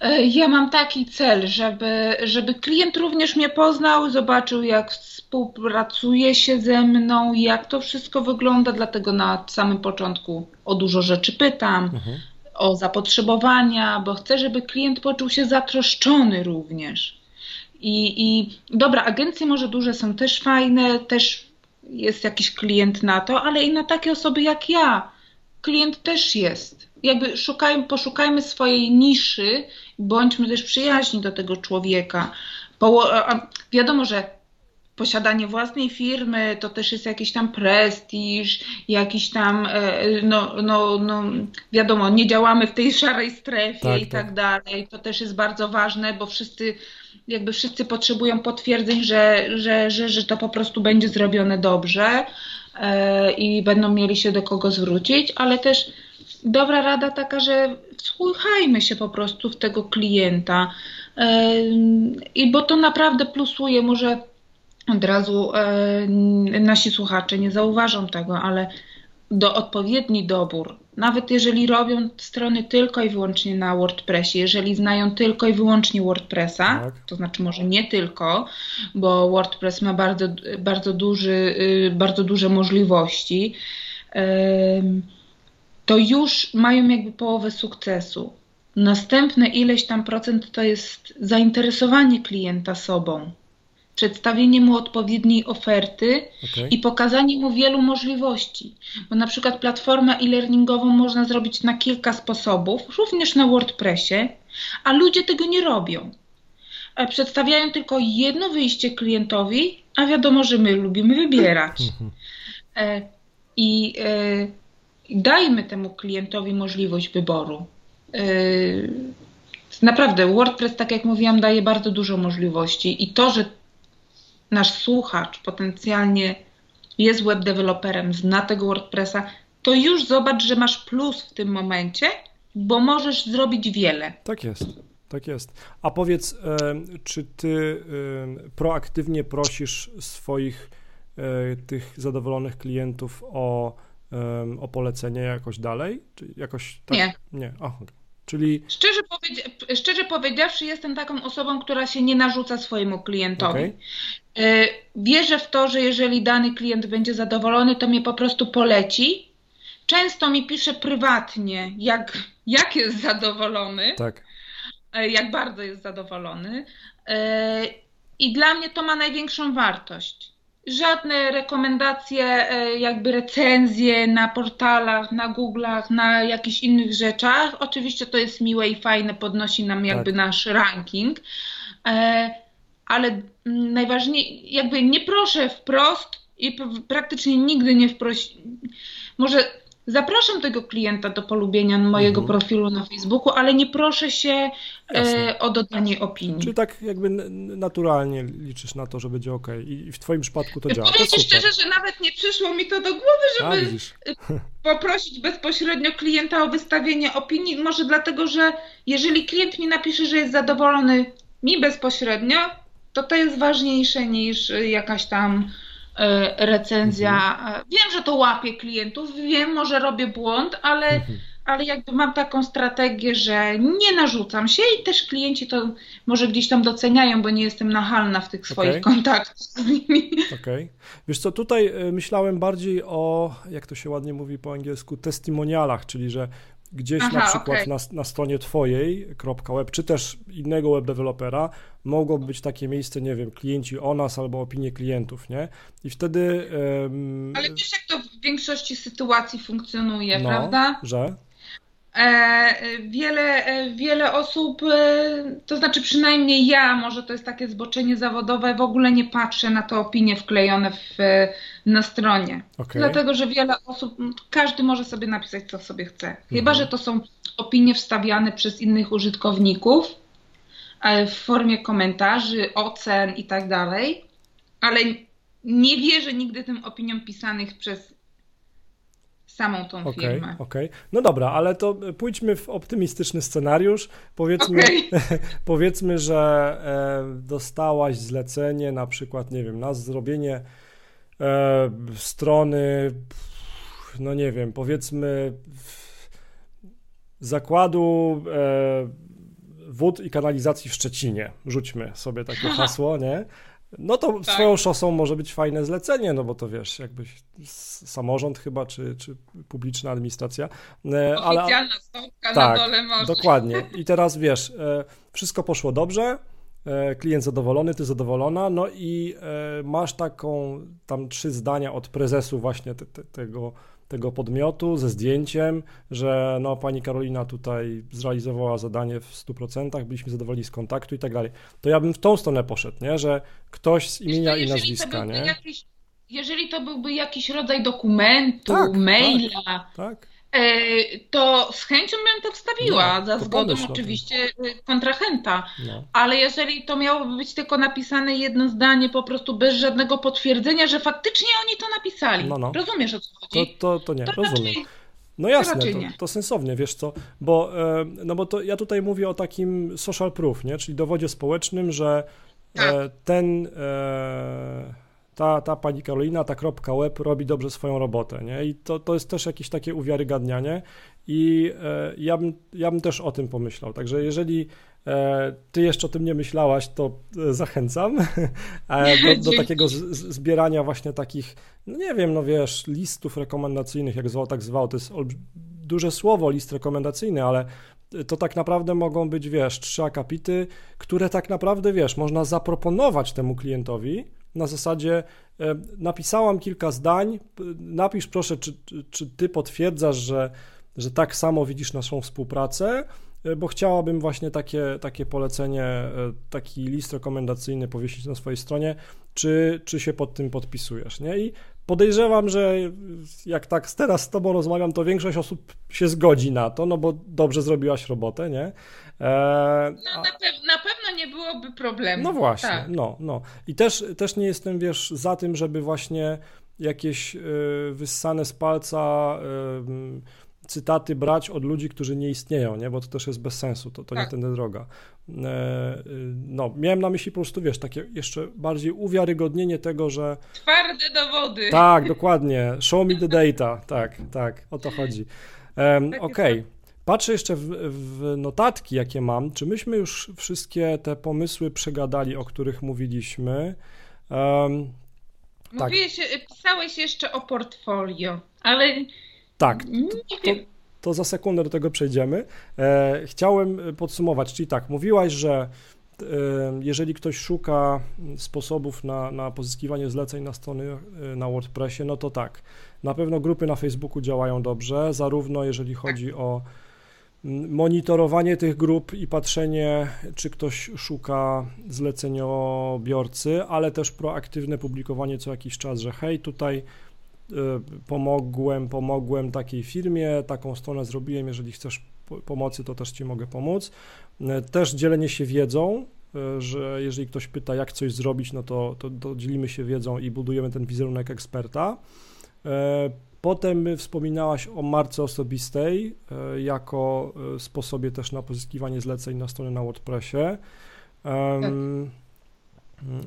E ja mam taki cel, żeby, żeby klient również mnie poznał, zobaczył, jak współpracuje się ze mną, jak to wszystko wygląda, dlatego na samym początku o dużo rzeczy pytam, mhm. o zapotrzebowania, bo chcę, żeby klient poczuł się zatroszczony również. I, I dobra, agencje może duże są też fajne, też jest jakiś klient na to, ale i na takie osoby jak ja. Klient też jest jakby szukajmy, poszukajmy swojej niszy, bądźmy też przyjaźni do tego człowieka. wiadomo, że posiadanie własnej firmy to też jest jakiś tam prestiż, jakiś tam, e, no, no, no wiadomo, nie działamy w tej szarej strefie tak, i tak, tak dalej. To też jest bardzo ważne, bo wszyscy, jakby wszyscy potrzebują potwierdzeń, że, że, że, że to po prostu będzie zrobione dobrze e, i będą mieli się do kogo zwrócić, ale też dobra rada taka, że wsłuchajmy się po prostu w tego klienta. I bo to naprawdę plusuje, może od razu nasi słuchacze nie zauważą tego, ale do odpowiedni dobór. Nawet jeżeli robią strony tylko i wyłącznie na WordPressie, jeżeli znają tylko i wyłącznie WordPressa, tak. to znaczy może nie tylko, bo WordPress ma bardzo, bardzo, duży, y, bardzo duże możliwości to już mają jakby połowę sukcesu. Następne ileś tam procent to jest zainteresowanie klienta sobą, przedstawienie mu odpowiedniej oferty okay. i pokazanie mu wielu możliwości. Bo na przykład platformę e-learningową można zrobić na kilka sposobów, również na WordPressie, a ludzie tego nie robią. E, przedstawiają tylko jedno wyjście klientowi, a wiadomo, że my lubimy wybierać. E, I dajmy temu klientowi możliwość wyboru. Yy, naprawdę, WordPress, tak jak mówiłam, daje bardzo dużo możliwości i to, że nasz słuchacz potencjalnie jest web developerem, zna tego WordPressa, to już zobacz, że masz plus w tym momencie, bo możesz zrobić wiele. Tak jest. Tak jest. A powiedz, czy ty proaktywnie prosisz swoich e, tych zadowolonych klientów o um, o polecenie jakoś dalej? Czy jakoś tak? Nie. Nie, oh, okay. Czyli... Szczerze, powiedzia szczerze powiedziawszy, jestem taką osobą, która się nie narzuca swojemu klientowi. Okay. Wierzę w to, że jeżeli dany klient będzie zadowolony, to mnie po prostu poleci. Często mi pisze prywatnie, jak, jak jest zadowolony. Tak. E, jak bardzo jest zadowolony. E, I dla mnie to ma największą wartość żadne rekomendacje, e, jakby recenzje na portalach, na Google'ach, na jakichś innych rzeczach. Oczywiście to jest miłe i fajne, podnosi nam jakby tak. nasz ranking, e, ale najważniejsze, jakby nie proszę wprost i praktycznie nigdy nie wprosi. Może Zapraszam tego klienta do polubienia mojego mhm. profilu na Facebooku, ale nie proszę się e, o dodanie opinii. Czyli tak jakby naturalnie liczysz na to, że będzie ok. I w Twoim przypadku to działa. Powiem Ci szczerze, że nawet nie przyszło mi to do głowy, żeby A, poprosić bezpośrednio klienta o wystawienie opinii. Może dlatego, że jeżeli klient mi napisze, że jest zadowolony mi bezpośrednio, to to jest ważniejsze niż jakaś tam E, recenzja. Mhm. Wiem, że to łapie klientów, wiem, może robię błąd, ale, mhm. ale jakby mam taką strategię, że nie narzucam się i też klienci to może gdzieś tam doceniają, bo nie jestem nachalna w tych swoich okay. kontaktach z nimi. Okej. Okay. Wiesz co, tutaj e, myślałem bardziej o, jak to się ładnie mówi po angielsku, testimonialach, czyli że gdzieś Aha, na przykład okay. na, na stronie twojej .web, czy też innego web dewelopera mogłoby być takie miejsce, nie wiem, klienci o nas albo opinie klientów, nie? I wtedy... Um... Ale wiesz, jak to w większości sytuacji funkcjonuje, no, prawda? że? E, wiele, e, wiele osób, e, to znaczy przynajmniej ja, może to jest takie zboczenie zawodowe, w ogóle nie patrzę na te opinie wklejone w, na stronie. Okay. Dlatego, że wiele osób, każdy może sobie napisać, co sobie chce. Chyba, mhm. że to są opinie wstawiane przez innych użytkowników w formie komentarzy, ocen i tak dalej, ale nie wierzę nigdy tym opiniom pisanych przez samą tą okay, firmę. Okej, okay. no dobra, ale to pójdźmy w optymistyczny scenariusz. Powiedzmy, okay. powiedzmy że e, dostałaś zlecenie na przykład, nie wiem, na zrobienie e, strony, no nie wiem, powiedzmy zakładu e, wód i kanalizacji w Szczecinie. Rzućmy sobie takie hasło, nie? No to tak. swoją szosą może być fajne zlecenie, no bo to wiesz, jakbyś samorząd chyba, czy, czy publiczna administracja. E, Oficjalna stopka tak, na dole może. Dokładnie. I teraz wiesz, e, wszystko poszło dobrze, e, klient zadowolony, ty zadowolona, no i masz taką tam trzy zdania od prezesu właśnie te, te, tego tego podmiotu ze zdjęciem, że no pani Karolina tutaj zrealizowała zadanie w 100%, byliśmy zadowoleni z kontaktu i tak dalej. To ja bym w tą stronę poszedł, nie? że ktoś z imienia i nazwiska, nie? Jakiś, jeżeli to byłby jakiś rodzaj dokumentu, tak, maila, tak, tak. E, to z chęcią bym to wstawiła, no, za zgodą oczywiście y, kontrahenta. No. Ale jeżeli to miałoby być tylko napisane jedno zdanie, po prostu bez żadnego potwierdzenia, że faktycznie oni to napisali. No, no. Rozumiesz o co chodzi? To, to, to nie, to rozumiem. Raczej... No jasne, to, to, sensownie, wiesz co, bo, e, no bo to ja tutaj mówię o takim social proof, nie? czyli dowodzie społecznym, że e, tak. ten ta, ta pani Karolina, ta kropka web robi dobrze swoją robotę, nie? I to, to jest też jakieś takie uwiarygadnianie i e, ja, bym, ja bym też o tym pomyślał. Także jeżeli e, ty jeszcze o tym nie myślałaś, to e, zachęcam e, do, do takiego z, z, zbierania właśnie takich, no nie wiem, no wiesz, listów rekomendacyjnych, jak zwał, tak zwał, to jest duże słowo, list rekomendacyjny, ale to tak naprawdę mogą być, wiesz, trzy akapity, które tak naprawdę, wiesz, można zaproponować temu klientowi, na zasadzie e, napisałam kilka zdań, napisz proszę, czy, czy, ty potwierdzasz, że, że tak samo widzisz naszą współpracę, e, bo chciałabym właśnie takie, takie polecenie, e, taki list rekomendacyjny powiesić na swojej stronie, czy, czy się pod tym podpisujesz, nie? I podejrzewam, że jak tak teraz z tobą rozmawiam, to większość osób się zgodzi na to, no bo dobrze zrobiłaś robotę, nie? E, no, na, pe- na, pewno nie byłoby problemu. No właśnie, tak. no, no. I też, też nie jestem, wiesz, za tym, żeby właśnie jakieś y, wyssane z palca y, cytaty brać od ludzi, którzy nie istnieją, nie? Bo to też jest bez sensu, to, to tak. nie tędy droga. E, no, miałem na myśli po prostu, wiesz, takie jeszcze bardziej uwiarygodnienie tego, że... Twarde dowody. Tak, dokładnie. Show me the data. Tak, tak, o to chodzi. Um, Okej. Okay. Patrzę jeszcze w, w, notatki, jakie mam. Czy myśmy już wszystkie te pomysły przegadali, o których mówiliśmy? Um, Mówiłeś, tak. pisałeś jeszcze o portfolio, ale. Tak. To, to za sekundę do tego przejdziemy. E, chciałem podsumować, czyli tak, mówiłaś, że e, jeżeli ktoś szuka sposobów na, na pozyskiwanie zleceń na strony e, na WordPressie, no to tak. Na pewno grupy na Facebooku działają dobrze, zarówno jeżeli chodzi o monitorowanie tych grup i patrzenie, czy ktoś szuka zleceniobiorcy, ale też proaktywne publikowanie co jakiś czas, że hej, tutaj y, pomogłem, pomogłem takiej firmie, taką stronę zrobiłem, jeżeli chcesz pomocy, to też Ci mogę pomóc. Y, też dzielenie się wiedzą, y, że jeżeli ktoś pyta, jak coś zrobić, no to, to, to dzielimy się wiedzą i budujemy ten wizerunek eksperta. Potem wspominałaś o marce osobistej e, jako e, sposobie też na pozyskiwanie zleceń na stronie na WordPressie. Tak.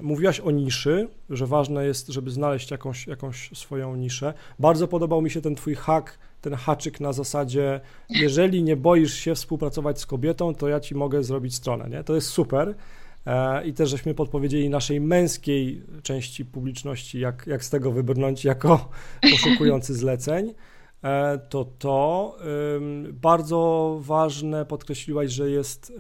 Mówiłaś o niszy, że ważne jest, żeby znaleźć jakąś, jakąś swoją niszę. Bardzo podobał mi się ten twój hack ten haczyk na zasadzie, jeżeli nie boisz się współpracować z kobietą, to ja ci mogę zrobić stronę, nie? To jest super. E, I też żeśmy podpowiedzieli naszej męskiej części publiczności, jak, jak z tego wybrnąć jako poszukujący zleceń. E, to to bardzo ważne podkreśliłaś, że jest,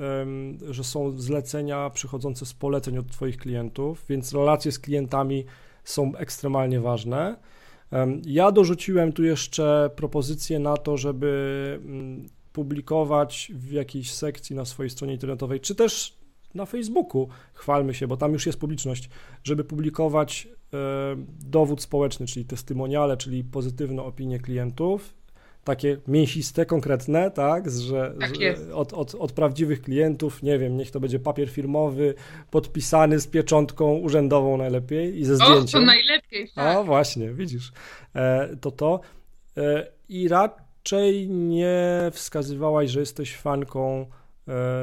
że są zlecenia przychodzące z poleceń od Twoich klientów, więc relacje z klientami są ekstremalnie ważne. Ja dorzuciłem tu jeszcze propozycję na to, żeby mm, publikować w jakiejś sekcji na swojej stronie internetowej, czy też na Facebooku, chwalmy się, bo tam już jest publiczność, żeby publikować e, dowód społeczny, czyli testymoniale, czyli pozytywne opinie klientów, takie mięsiste, konkretne, tak, że, tak że od, od, od, prawdziwych klientów, nie wiem, niech to będzie papier firmowy, podpisany z pieczątką urzędową najlepiej i ze zdjęciem. O, to najlepiej, tak. A właśnie, widzisz, e, to to. E, I raczej nie wskazywałaś, że jesteś fanką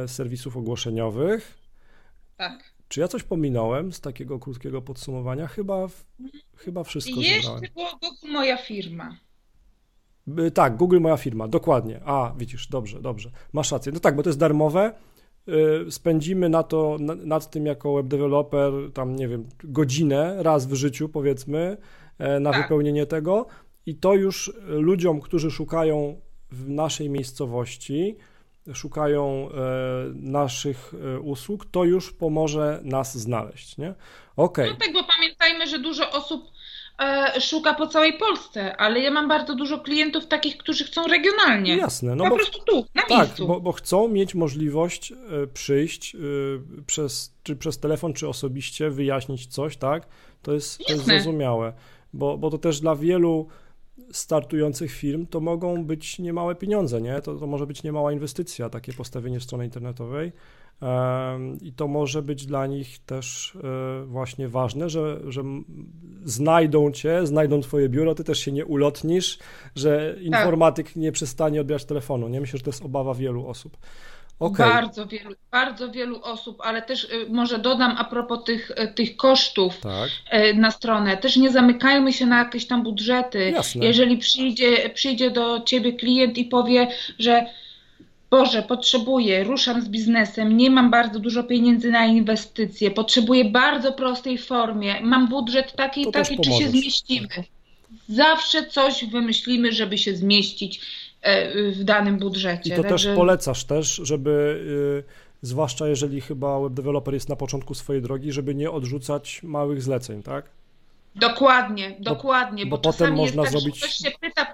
serwisów ogłoszeniowych, tak. Czy ja coś pominąłem z takiego krótkiego podsumowania? Chyba, chyba wszystko Jeszcze zebrałem. było Google Moja Firma. Tak, Google Moja Firma, dokładnie. A, widzisz, dobrze, dobrze. Masz rację. No tak, bo to jest darmowe. Y, spędzimy na to, nad tym jako web developer, tam nie wiem, godzinę raz w życiu, powiedzmy, e, na tak. wypełnienie tego. I to już ludziom, którzy szukają w naszej miejscowości, szukają e, naszych e, usług, to już pomoże nas znaleźć, nie? Okej. Okay. No tak, bo pamiętajmy, że dużo osób e, szuka po całej Polsce, ale ja mam bardzo dużo klientów takich, którzy chcą regionalnie. Jasne. No po bo, prostu tu, na tak, miejscu. Bo, bo chcą mieć możliwość przyjść przez, czy przez telefon, czy osobiście, wyjaśnić coś, tak? To jest, to jest zrozumiałe, bo, bo to też dla wielu startujących firm, to mogą być niemałe pieniądze, nie? To, to może być niemała inwestycja, takie postawienie strony internetowej. I to może być dla nich też e, właśnie ważne, że, że znajdą cię, znajdą twoje biuro, ty też się nie ulotnisz, że tak. informatyk nie przestanie odbierać telefonu. Nie myślę, że to jest obawa wielu osób. Okay. Bardzo, wielu, bardzo wielu osób, ale też y, może dodam a propos tych, y, tych kosztów tak. Y, na stronę. Też nie zamykajmy się na jakieś tam budżety. Jasne. Jeżeli przyjdzie, przyjdzie do ciebie klient i powie, że Boże, potrzebuję, ruszam z biznesem, nie mam bardzo dużo pieniędzy na inwestycje, potrzebuję bardzo prostej formie, mam budżet taki i taki, czy się zmieścimy? Zawsze coś wymyślimy, żeby się zmieścić w danym budżecie. I to Także... też polecasz też, żeby y, zwłaszcza jeżeli chyba web developer jest na początku swojej drogi, żeby nie odrzucać małych zleceń, tak? Dokładnie, dokładnie, bo, bo potem można tak, zrobić... Ktoś się, pyta,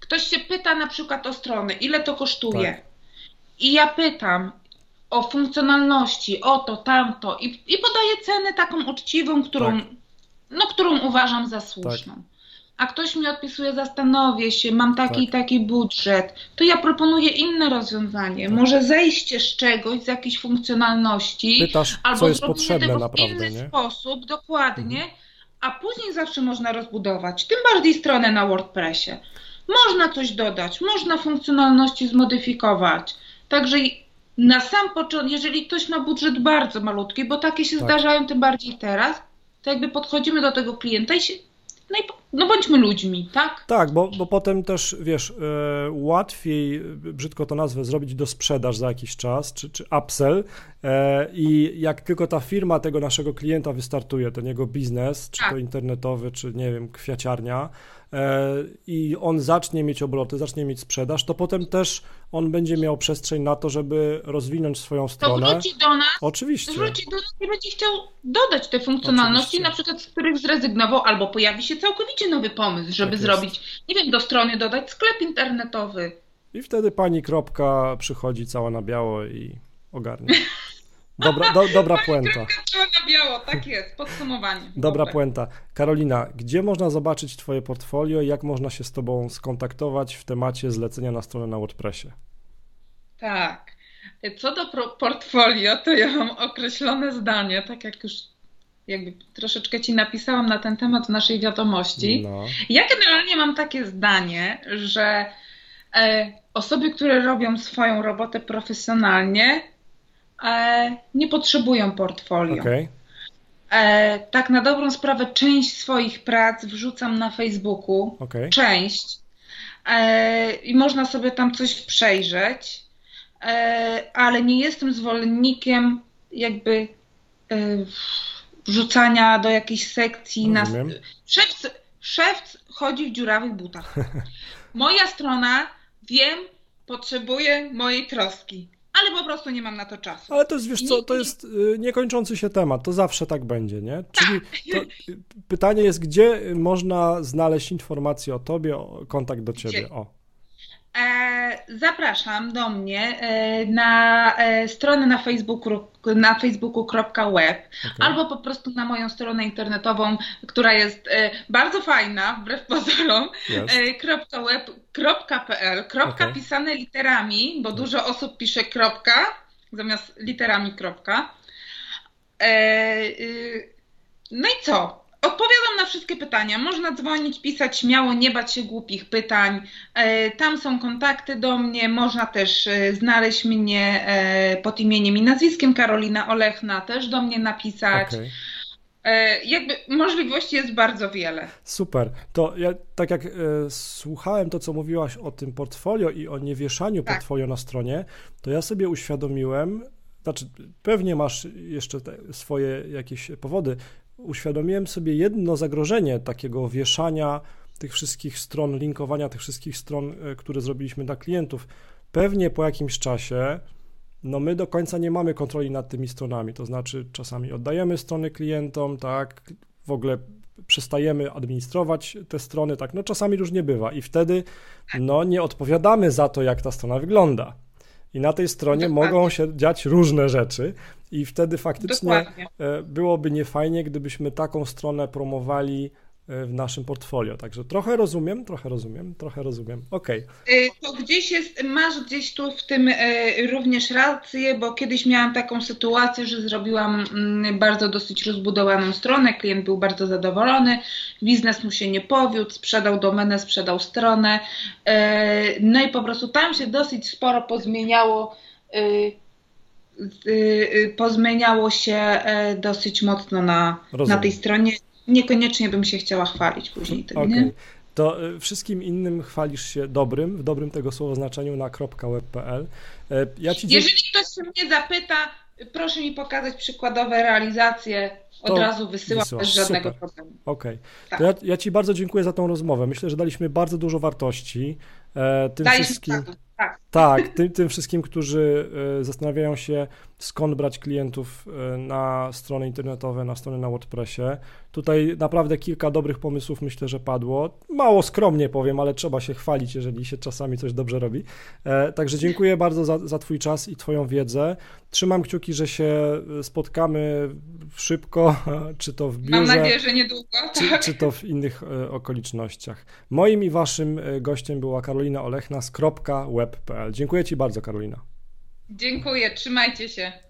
ktoś się pyta na przykład o stronę, ile to kosztuje? Tak. I ja pytam o funkcjonalności, o to, tamto i, i podaję cenę taką uczciwą, którą, tak. no, którą uważam za słuszną. Tak a ktoś mi odpisuje, zastanowię się, mam taki i tak. taki budżet, to ja proponuję inne rozwiązanie. Tak. Może zejście z czegoś, z jakiejś funkcjonalności, Pytasz, albo co jest potrzebne tego naprawdę, w inny nie? sposób, dokładnie, mhm. a później zawsze można rozbudować, tym bardziej stronę na WordPressie. Można coś dodać, można funkcjonalności zmodyfikować. Także na sam początek, jeżeli ktoś ma budżet bardzo malutki, bo takie się tak. zdarzają tym bardziej teraz, to jakby podchodzimy do tego klienta i się no, i, no bądźmy ludźmi, tak? Tak, bo, bo potem też, wiesz, e, łatwiej, brzydko to nazwę, zrobić do sprzedaż za jakiś czas, czy, czy upsell e, i jak tylko ta firma tego naszego klienta wystartuje, ten jego biznes, czy tak. to internetowy, czy nie wiem, kwiaciarnia, E, i on zacznie mieć obroty, zacznie mieć sprzedaż, to potem też on będzie miał przestrzeń na to, żeby rozwinąć swoją stronę. To wróci do nas. Oczywiście. Wróci do nas i będzie chciał dodać te funkcjonalności, Oczywiście. na przykład z których zrezygnował, albo pojawi się całkowicie nowy pomysł, żeby tak zrobić, nie wiem, do strony dodać sklep internetowy. I wtedy pani kropka przychodzi cała na biało i ogarnia. Dobra, do, dobra puenta. na biało, tak jest, podsumowanie. Dobra Dobre. puenta. Karolina, gdzie można zobaczyć Twoje portfolio i jak można się z Tobą skontaktować w temacie zlecenia na stronę na WordPressie? Tak. Co do portfolio, to ja mam określone zdanie, tak jak już jakby troszeczkę Ci napisałam na ten temat w naszej wiadomości. No. Ja generalnie mam takie zdanie, że e, osoby, które robią swoją robotę profesjonalnie, E, nie potrzebują portfolio. Okay. E, tak na dobrą sprawę część swoich prac wrzucam na Facebooku. Okay. Część. i można sobie tam coś przejrzeć, ale nie jestem zwolennikiem jakby wrzucania do jakiejś sekcji. Na... Szewc, szewc chodzi w dziurawych butach. Moja strona, wiem, potrzebuje mojej troski ale po prostu nie mam na to czasu. Ale to jest, wiesz co, to jest y, niekończący się temat, to zawsze tak będzie, nie? Czyli tak. pytanie jest, gdzie można znaleźć informacje o tobie, o kontakt do ciebie, o. E, zapraszam do mnie e, na e, stronę na Facebooku, na facebooku.web okay. albo po prostu na moją stronę internetową, która jest bardzo fajna, wbrew pozorom, .web.pl, okay. pisane literami, bo dużo osób pisze kropka zamiast literami kropka. Y, no i co? Odpowiadam na wszystkie pytania. Można dzwonić, pisać śmiało, nie bać się głupich pytań. E, tam są kontakty do mnie. Można też e, znaleźć mnie e, pod imieniem i nazwiskiem Karolina Olechna, też do mnie napisać. Okay. Jakby możliwości jest bardzo wiele. Super. To ja tak jak e, słuchałem to, co mówiłaś o tym portfolio i o niewieszaniu tak. portfolio na stronie, to ja sobie uświadomiłem, znaczy pewnie masz jeszcze swoje jakieś powody, uświadomiłem sobie jedno zagrożenie takiego wieszania tych wszystkich stron, linkowania tych wszystkich stron, e, które zrobiliśmy dla klientów. Pewnie po jakimś czasie, no my do końca nie mamy kontroli nad tymi stronami, to znaczy czasami oddajemy strony klientom, tak, w ogóle przestajemy administrować te strony, tak, no czasami różnie bywa i wtedy, no nie odpowiadamy za to, jak ta strona wygląda. I na tej stronie mogą się dziać różne rzeczy, i wtedy faktycznie Dokładnie. E, byłoby niefajnie, gdybyśmy taką stronę promowali e, w naszym portfolio. Także trochę rozumiem, trochę rozumiem, trochę rozumiem. Okej. Okay. To gdzieś jest, masz gdzieś tu w tym e, również rację, bo kiedyś miałam taką sytuację, że zrobiłam mm, bardzo dosyć rozbudowaną stronę, klient był bardzo zadowolony, biznes mu się nie powiódł, sprzedał domenę, sprzedał stronę. No i po prostu tam się dosyć sporo pozmieniało Y, pozmieniało się e, dosyć mocno na, na tej stronie. Niekoniecznie bym się chciała chwalić później tym, okay. nie? To e, wszystkim innym chwalisz się dobrym, w dobrym tego słowa znaczeniu na .web.pl. E, ja ci Jeżeli ktoś się mnie zapyta, proszę mi pokazać przykładowe realizacje, od razu wysyłam bez żadnego Super. problemu. Okej. Okay. Tak. Ja, ja Ci bardzo dziękuję za tą rozmowę. Myślę, że daliśmy bardzo dużo wartości. tym Daliśmy wszystkim. Tak. Tak, tak tym, tym wszystkim, którzy e, zastanawiają się, skąd brać klientów e, na strony internetowe, na strony na WordPressie. Tutaj naprawdę kilka dobrych pomysłów myślę, że padło. Mało skromnie powiem, ale trzeba się chwalić, jeżeli się czasami coś dobrze robi. E, także dziękuję bardzo za, za Twój czas i Twoją wiedzę. Trzymam kciuki, że się spotkamy szybko, czy to w biurze. Mam nadzieję, że niedługo. Czy, tak. czy to w innych okolicznościach. Moim i Waszym gościem była Karolina Olechna z .web web.pl. Dziękuję Ci bardzo, Karolina. Dziękuję, trzymajcie się.